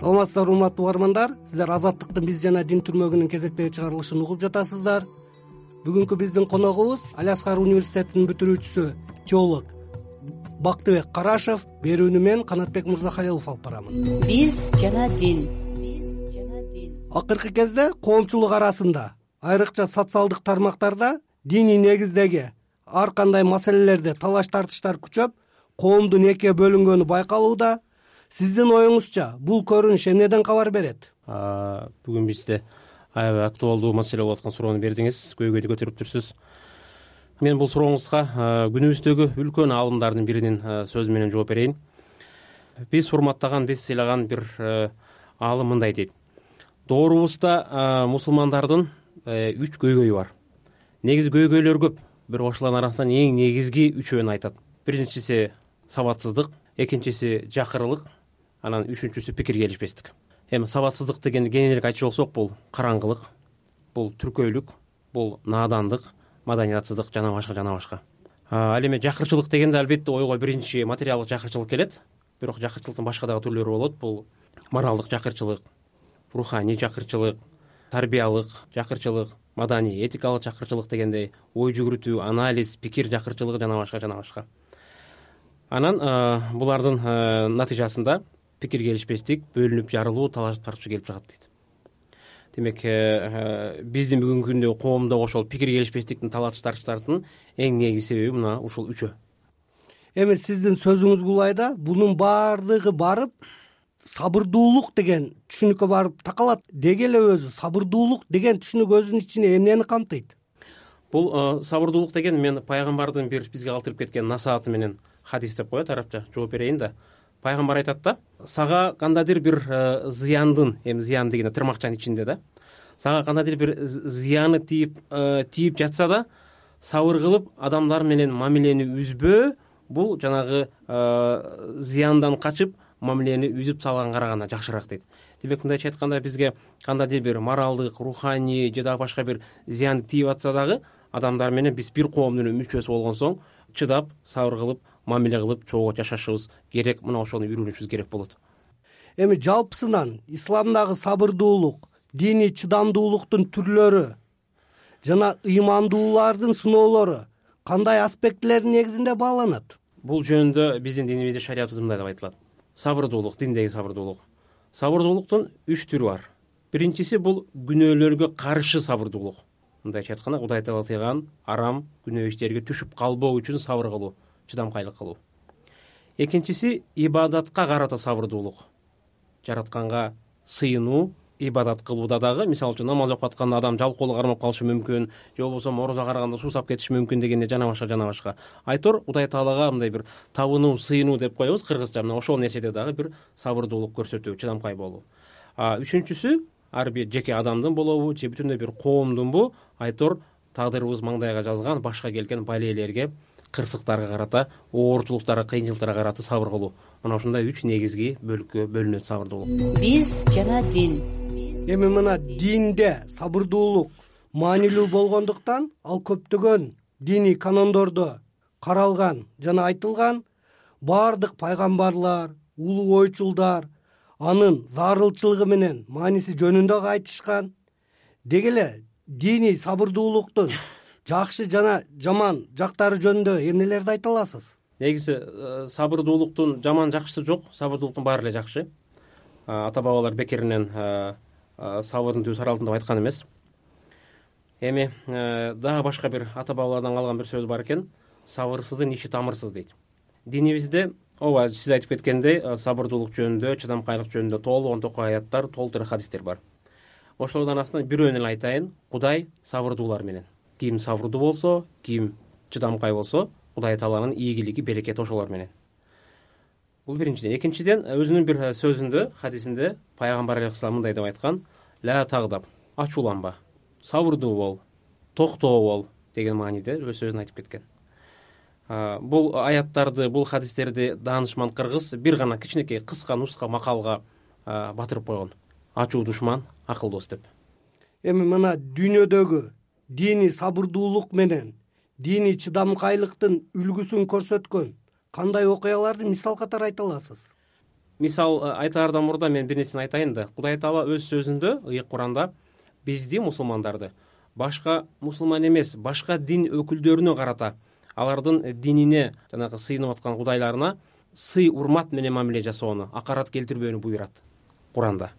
саламатсыздарбы урматтуу угармандар сиздер азаттыктын биз жана дин түрмөгүнүн кезектеги чыгарылышын угуп жатасыздар. Бүгүнкү биздин коногубуз алиаскар университетинин бүтүрүүчүсү теолог бактыбек карашев берүүнү мен канатбек мырзахалилов алып барамын. Биз жана дин. Биз жана дин акыркы кезде коомчулук арасында айрыкча социалдык тармактарда диний негиздеги ар кандай маселелерде талаш тартыштар күчөп коомдун экиге бөлүнгөнү байкалууда сиздин оюңузча бул көрүнүш эмнеден кабар берет. Бүгүн бизде аябай актуалдуу маселе болуп аткан суроону бердиңиз. Көйгөйдү көтөрүптүрсүз мен бул сурооңузга күнүбүздөгү үлкөн аалымдардын биринин сөзү менен жооп берейин. Биз урматтаган биз сыйлаган бир аалым мындай дейт. Доорубузда мусулмандардын үч көйгөйү бар. Негизи көйгөйлөр көп. Бирок ошолордун арасынан эң негизги үчөөнү айтат. Биринчиси сабатсыздык экинчиси жакырылык анан үчүнчүсү пикир келишпестик. Эми сабатсыздык дегенди кеңирээк айтчу болсок бул караңгылык бул түркөйлүк бул наадандык маданиятсыздык жана башка жана башка. Ал эми жакырчылык дегенде албетте ойго биринчи материалдык жакырчылык келет. Бирок жакырчылыктын башка дагы түрлөрү болот. Бул моралдык жакырчылык руханий жакырчылык тарбиялык жакырчылык маданий этикалык жакырчылык дегендей ой жүгүртүү анализ пикир жакырчылыгы жана башка жана башка. Анан булардын натыйжасында пикир келишпестик бөлүнүп жарылуу талаш тартышуу келип чыгат дейт. Демек э, э, биздин бүгүнкү күндө коомдо ошол пикир келишпестиктин талаш тартыштардын эң негизги себеби мына ушул үчөө. Эми сиздин сөзүңүз кулайда бунун баардыгы барып сабырдуулук деген түшүнүккө барып такалат. Деги эле өзү сабырдуулук деген түшүнүк өзүнүн ичине эмнени камтыйт? Бул э, сабырдуулук деген мен пайгамбардын бир бизге калтырып кеткен насааты менен хадис деп коет арабча жооп берейин да пайгамбар айтат да сага кандайдыр бир э, зыяндын эми зыян дегенде тырмакчанын ичинде да сага кандайдыр бир зыяны тийип э, тийип жатса да сабыр кылып адамдар менен мамилени үзбөө бул жанагы зыяндан качып мамилени үзүп салганга караганда жакшыраак дейт. Демек мындайча айтканда бизге кандайдыр бир моралдык руханий же дагы башка бир зыян тийип атса дагы адамдар менен биз бир коомдун мүчөсү болгон соң чыдап сабыр кылып мамиле кылып чогуу жашашыбыз керек. Мына ошону үйрөнүшүбүз керек болот. Эми жалпысынан исламдагы сабырдуулук диний чыдамдуулуктун түрлөрү жана ыймандуулардын сыноолору кандай аспектилердин негизинде бааланат? Бул жөнүндө биздин динибизде шариятыбызда мындай деп айтылат. Сабырдуулук диндеги сабырдуулук. Сабырдуулуктун үч түрү бар. Биринчиси бул күнөөлөргө каршы сабырдуулук. Мындайча айтканда кудай таала тыйган арам күнөө иштерге түшүп калбоо үчүн сабыр кылуу чыдамкайлык кылуу. Экинчиси ибадатка карата сабырдуулук. Жаратканга сыйынуу ибадат кылууда дагы мисалы үчүн намаз окуп атканда адам жалкоолук кармап калышы мүмкүн же болбосо морозо караганда суусап кетиши мүмкүн дегендей жана башка жана башка. Айтор кудай таалага мындай бир табынуу сыйынуу деп коебуз кыргызча мына ошол нерседе дагы бир сабырдуулук көрсөтүү чыдамкай болуу. Үчүнчүсү ар бир жеке адамдын болобу же бүтүндөй бир коомдунбу айтор тагдырыбыз маңдайга жазган башка келген балээлерге кырсыктарга карата оорчулуктарга кыйынчылыктарга карата сабыр кылуу. Мына ушундай үч негизги бөлүккө бөлүнөт сабырдуулук биз жана дин. Эми мына динде сабырдуулук маанилүү болгондуктан ал көптөгөн диний канондордо каралган жана айтылган баардык пайгамбарлар улуу ойчулдар анын зарылчылыгы менен мааниси жөнүндө айтышкан. Деги эле диний сабырдуулуктун жакшы жана жаман жактары жөнүндө эмнелерди айта аласыз? Негизи э, сабырдуулуктун жаман жакшысы жок сабырдуулуктун баары эле жакшы. Ата бабалар бекеринен э, сабырдын түбү сары алтын деп айткан эмес. Эми э, дагы башка бир ата бабалардан калган бир сөз бар экен. Сабырсыздын иши тамырсыз дейт. Динибизде ооба сиз айтып кеткендей э, сабырдуулук жөнүндө чыдамкайлык жөнүндө толгон токой аяттар толтура хадистер бар. Ошолордун арасынан бирөөнү эле айтайын. Кудай сабырдуулар менен ким сабырдуу болсо ким чыдамкай болсо кудай тааланын ийгилиги берекети ошолор менен. Бул биринчиден. Экинчиден өзүнүн бир сөзүндө хадисинде пайгамбар алейхисалам мындай деп айткан ля тагдап ачууланба сабырдуу бол токтоо бол деген мааниде өз сөзүн айтып кеткен. Бул аяттарды бул хадистерди даанышман кыргыз бир гана кичинекей кыска нуска макалга батырып койгон. Ачуу душман акыл дос деп. Эми мына дүйнөдөгү диний сабырдуулук менен диний чыдамкайлыктын үлгүсүн көрсөткөн кандай окуяларды мисал катары айта аласыз? Мисал э, айтаардан мурда мен бир нерсени айтайын да. Кудай таала өз сөзүндө ыйык куранда бизди мусулмандарды башка мусулман эмес башка дин өкүлдөрүнө карата алардын динине жанагы сыйынып аткан кудайларына сый урмат менен мамиле жасоону акарат келтирбөөнү буйрат куранда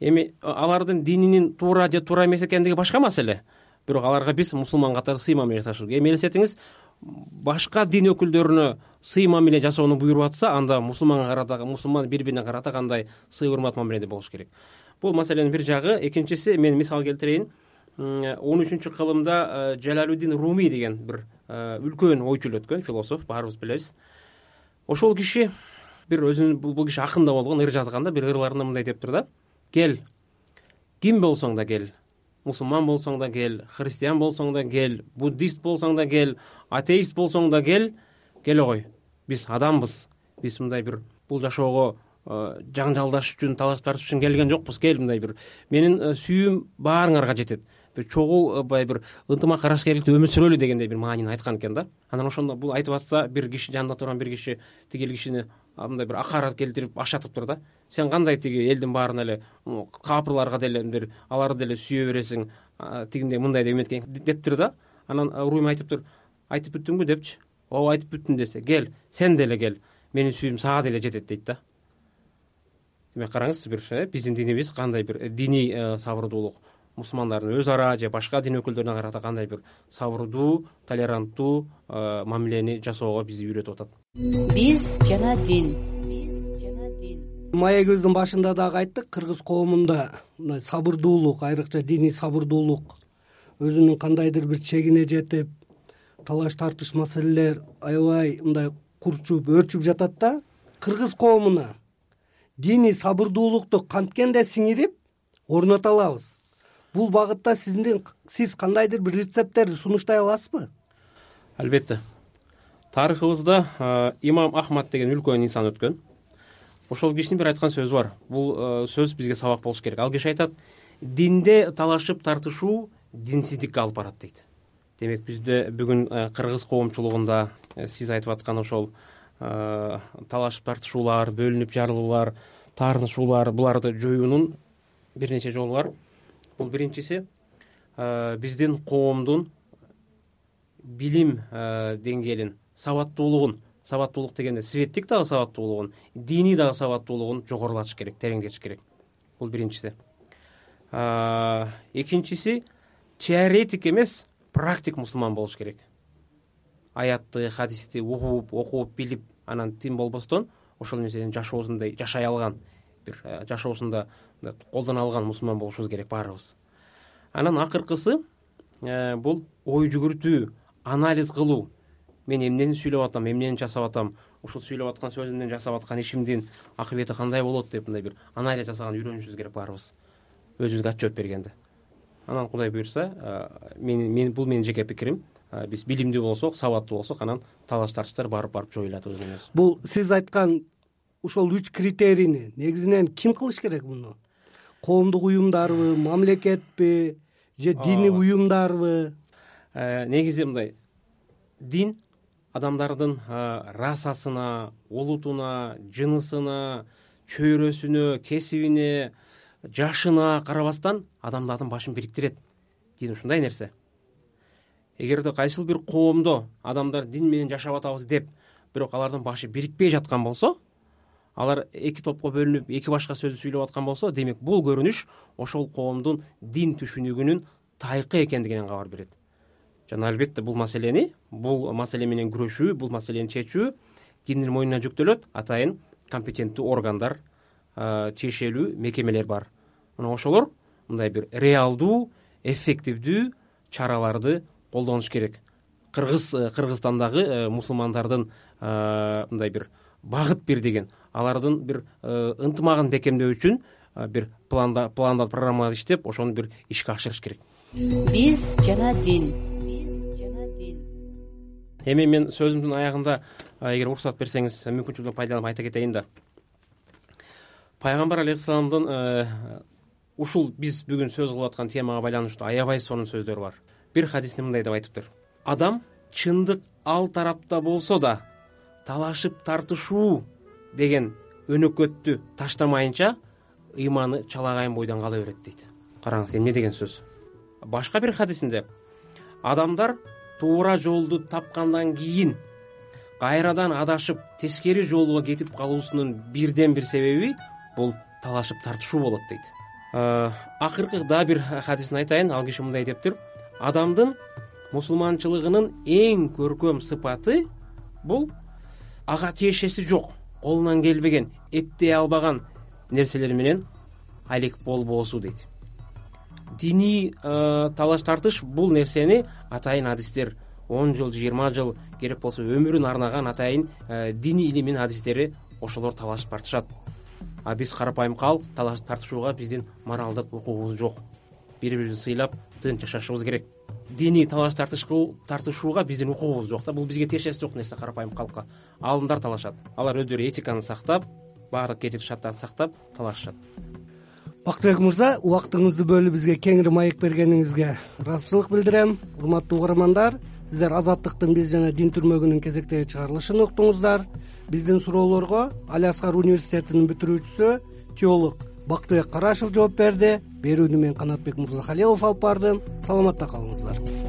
эми алардын дининин туура же туура эмес экендиги башка маселе бирок аларга биз мусулман катары сый мамиле жасашыбыз керек эми элестетиңиз башка дин өкүлдөрүнө сый мамиле жасоону буйруп атса анда мусулманга карата мусулман бири бирине карата кандай сый урмат мамиледе болуш керек. Бул маселенин бир жагы. Экинчиси мен мисал келтирейин. Он үчүнчү кылымда э, жалалуддин руми деген бир э, үлкөн ойчул өткөн философ баарыбыз билебиз ошол киши бир өзүнүн бул киши акын да болгон ыр жазган да бир ырларында мындай дептир да. Кел ким болсоң да кел мусулман болсоң да кел христиан болсоң да кел буддист болсоң да кел атеист болсоң да кел келе кой биз адамбыз. Биз мындай бир бул жашоого э, жаңжалдашыш үчүн талашып тартыш үчүн келген жокпуз. Кел мындай бир. Менин э, сүйүүм баарыңарга жетет. Бир чогуу баягы бир ынтымак аракерчиликте өмүр сүрөлү дегендей бир маанини айткан экен да. Анан ошондо бул айтып атса бир киши жанында турган бир киши тигил кишини мындай бир акарат келтирип ашатыптыр да. Сен кандай тиги элдин баарына эле капырларга деле мындай аларды деле сүйө бересиң тигиндей мындай деп эметкен дептир да. Анан руми айтыптыр айтып бүттүңбү депчи? Ооба айтып бүттүм десе кел сен деле кел менин сүйүүм сага деле жетет дейт да. Демек караңыз бир э, биздин динибиз кандай бир диний э, сабырдуулук мусулмандардын өз ара же башка дин өкүлдөрүнө карата кандай бир сабырдуу толеранттуу э, мамилени жасоого бизди үйрөтүп атат биз жана дин. Биз жана дин маегибиздин башында дагы айттык кыргыз коомунда. Мындай сабырдуулук айрыкча диний сабырдуулук. Өзүнүн кандайдыр бир чегине жетип талаш тартыш маселелер аябай мындай курчуп өөрчүп жатат да кыргыз коомуна диний сабырдуулукту канткенде сиңирип орното алабыз. Бул багытта сиздин сиз кандайдыр бир рецепттерди сунуштай аласызбы? Албетте тарыхыбызда имам ахмад деген үлкөн инсан өткөн. Ошол кишинин бир айткан сөзү бар. Бул сөз бизге сабак болуш керек. Ал киши айтат динде талашып тартышуу динсиздикке алып барат дейт. Демек бизде бүгүн кыргыз коомчулугунда сиз айтып аткан ошол талашып тартышуулар бөлүнүп жарылуулар таарынышуулар буларды жоюунун бир нече жолу бар. Бул биринчиси биздин коомдун билим деңгээлин сабаттуулугун сабаттуулук дегенде светтик дагы сабаттуулугун диний дагы сабаттуулугун жогорулатыш керек тереңдетиш керек. Бул биринчиси. Экинчиси теоретик эмес практик мусулман болуш керек. Аятты хадисти угуп окуп билип анан тим болбостон ошол нерсени жашоосунда жашай алган бир э, жашоосунда колдоно алган мусулман болушубуз керек баарыбыз. Анан акыркысы э, бул ой жүгүртүү анализ кылуу мен эмнени сүйлөп атам эмнени жасап атам ушул сүйлөп аткан сөзүмдүн жасап аткан ишимдин акыбети кандай болот деп мындай бир анализ жасаганды үйрөнүшүбүз керек баарыбыз. Өзүбүзгө отчет бергенде. Анан кудай буюрса мен бул менин жеке пикирим. Биз билимдүү болсок сабаттуу болсок анан талаш тартыштар барып барып жоюлат өзүнөн өзү бул сиз айткан ушул үч критерийни негизинен ким кылыш керек муну? Коомдук уюмдарбы мамлекетпи же диний уюмдарбы? Э, негизи мындай. Дин адамдардын расасына улутуна жынысына чөйрөсүнө кесибине жашына карабастан адамдардын башын бириктирет. Дин ушундай нерсе. Эгерде кайсыл бир коомдо адамдар дин менен жашап атабыз деп бирок алардын башы бирикпей жаткан болсо алар эки топко бөлүнүп эки башка сөздү сүйлөп аткан болсо демек бул көрүнүш ошол коомдун дин түшүнүгүнүн тайкы экендигинен кабар берет жана албетте бул маселени бул маселе менен күрөшүү бул маселени чечүү кимдин мойнуна жүктөлөт атайын компетенттүү органдар тиешелүү мекемелер бар. Мына ошолор мындай бир реалдуу эффективдүү чараларды колдонуш керек. Кыргыз э, кыргызстандагы э, мусулмандардын э, мындай бир багыт бирдигин алардын бир ынтымагын бекемдөө үчүн бир планда планда программалар иштеп ошону бир ишке ашырыш керек. Биз жана дин эми мен сөзүмдүн аягында эгер уруксат берсеңиз мүмкүнчүлүктөн пайдаланып айта кетейин да. Пайгамбар алейхисаламдын э, ушул биз бүгүн сөз кылып аткан темага байланыштуу аябай сонун сөздөрү бар бир хадисте мындай деп айтыптыр адам чындык ал тарапта болсо да талашып тартышуу деген өнөкөттү таштамайынча ыйманы чалагайын бойдон кала берет дейт. Караңыз эмне деген сөз? Башка бир хадисинде адамдар туура жолду тапкандан кийин кайрадан адашып тескери жолго кетип калуусунун бирден бир себеби бул талашып тартышуу болот дейт. Акыркы дагы бир хадисин айтайын ал киши мындай дептир адамдын мусулманчылыгынын эң көркөм сыпаты бул ага тиешеси жок колунан келбеген эптей албаган нерселер менен алек болбоосу дейт диний талаш тартыш бул нерсени атайын адистер он жыл жыйырма жыл керек болсо өмүрүн арнаган атайын диний илимин адистери ошолор талашып тартышат. А биз карапайым калк талашып тартышууга биздин моралдык укугубуз жок. Бири бирибизди сыйлап тынч жашашыбыз керек. Диний талаш тартышууга биздин укугубуз жок да бул бизге тиешеси жок нерсе карапайым калкка. Аалымдар талашат. Алар өздөрү этиканы сактап баардык кетип шарттарды сактап талашышат бактыбек мырза убактыңызды бөлүп бизге кеңири маек бергениңизге ыраазычылык билдирем. Урматтуу угармандар сиздер азаттыктын биз жана дин түрмөгүнүн кезектеги чыгарылышын уктуңуздар. Биздин суроолорго али аскар университетинин бүтүрүүчүсү теолог бактыбек карашев жооп берди. Берүүнү мен канатбек мырзахалилов алып бардым. Саламатта калыңыздар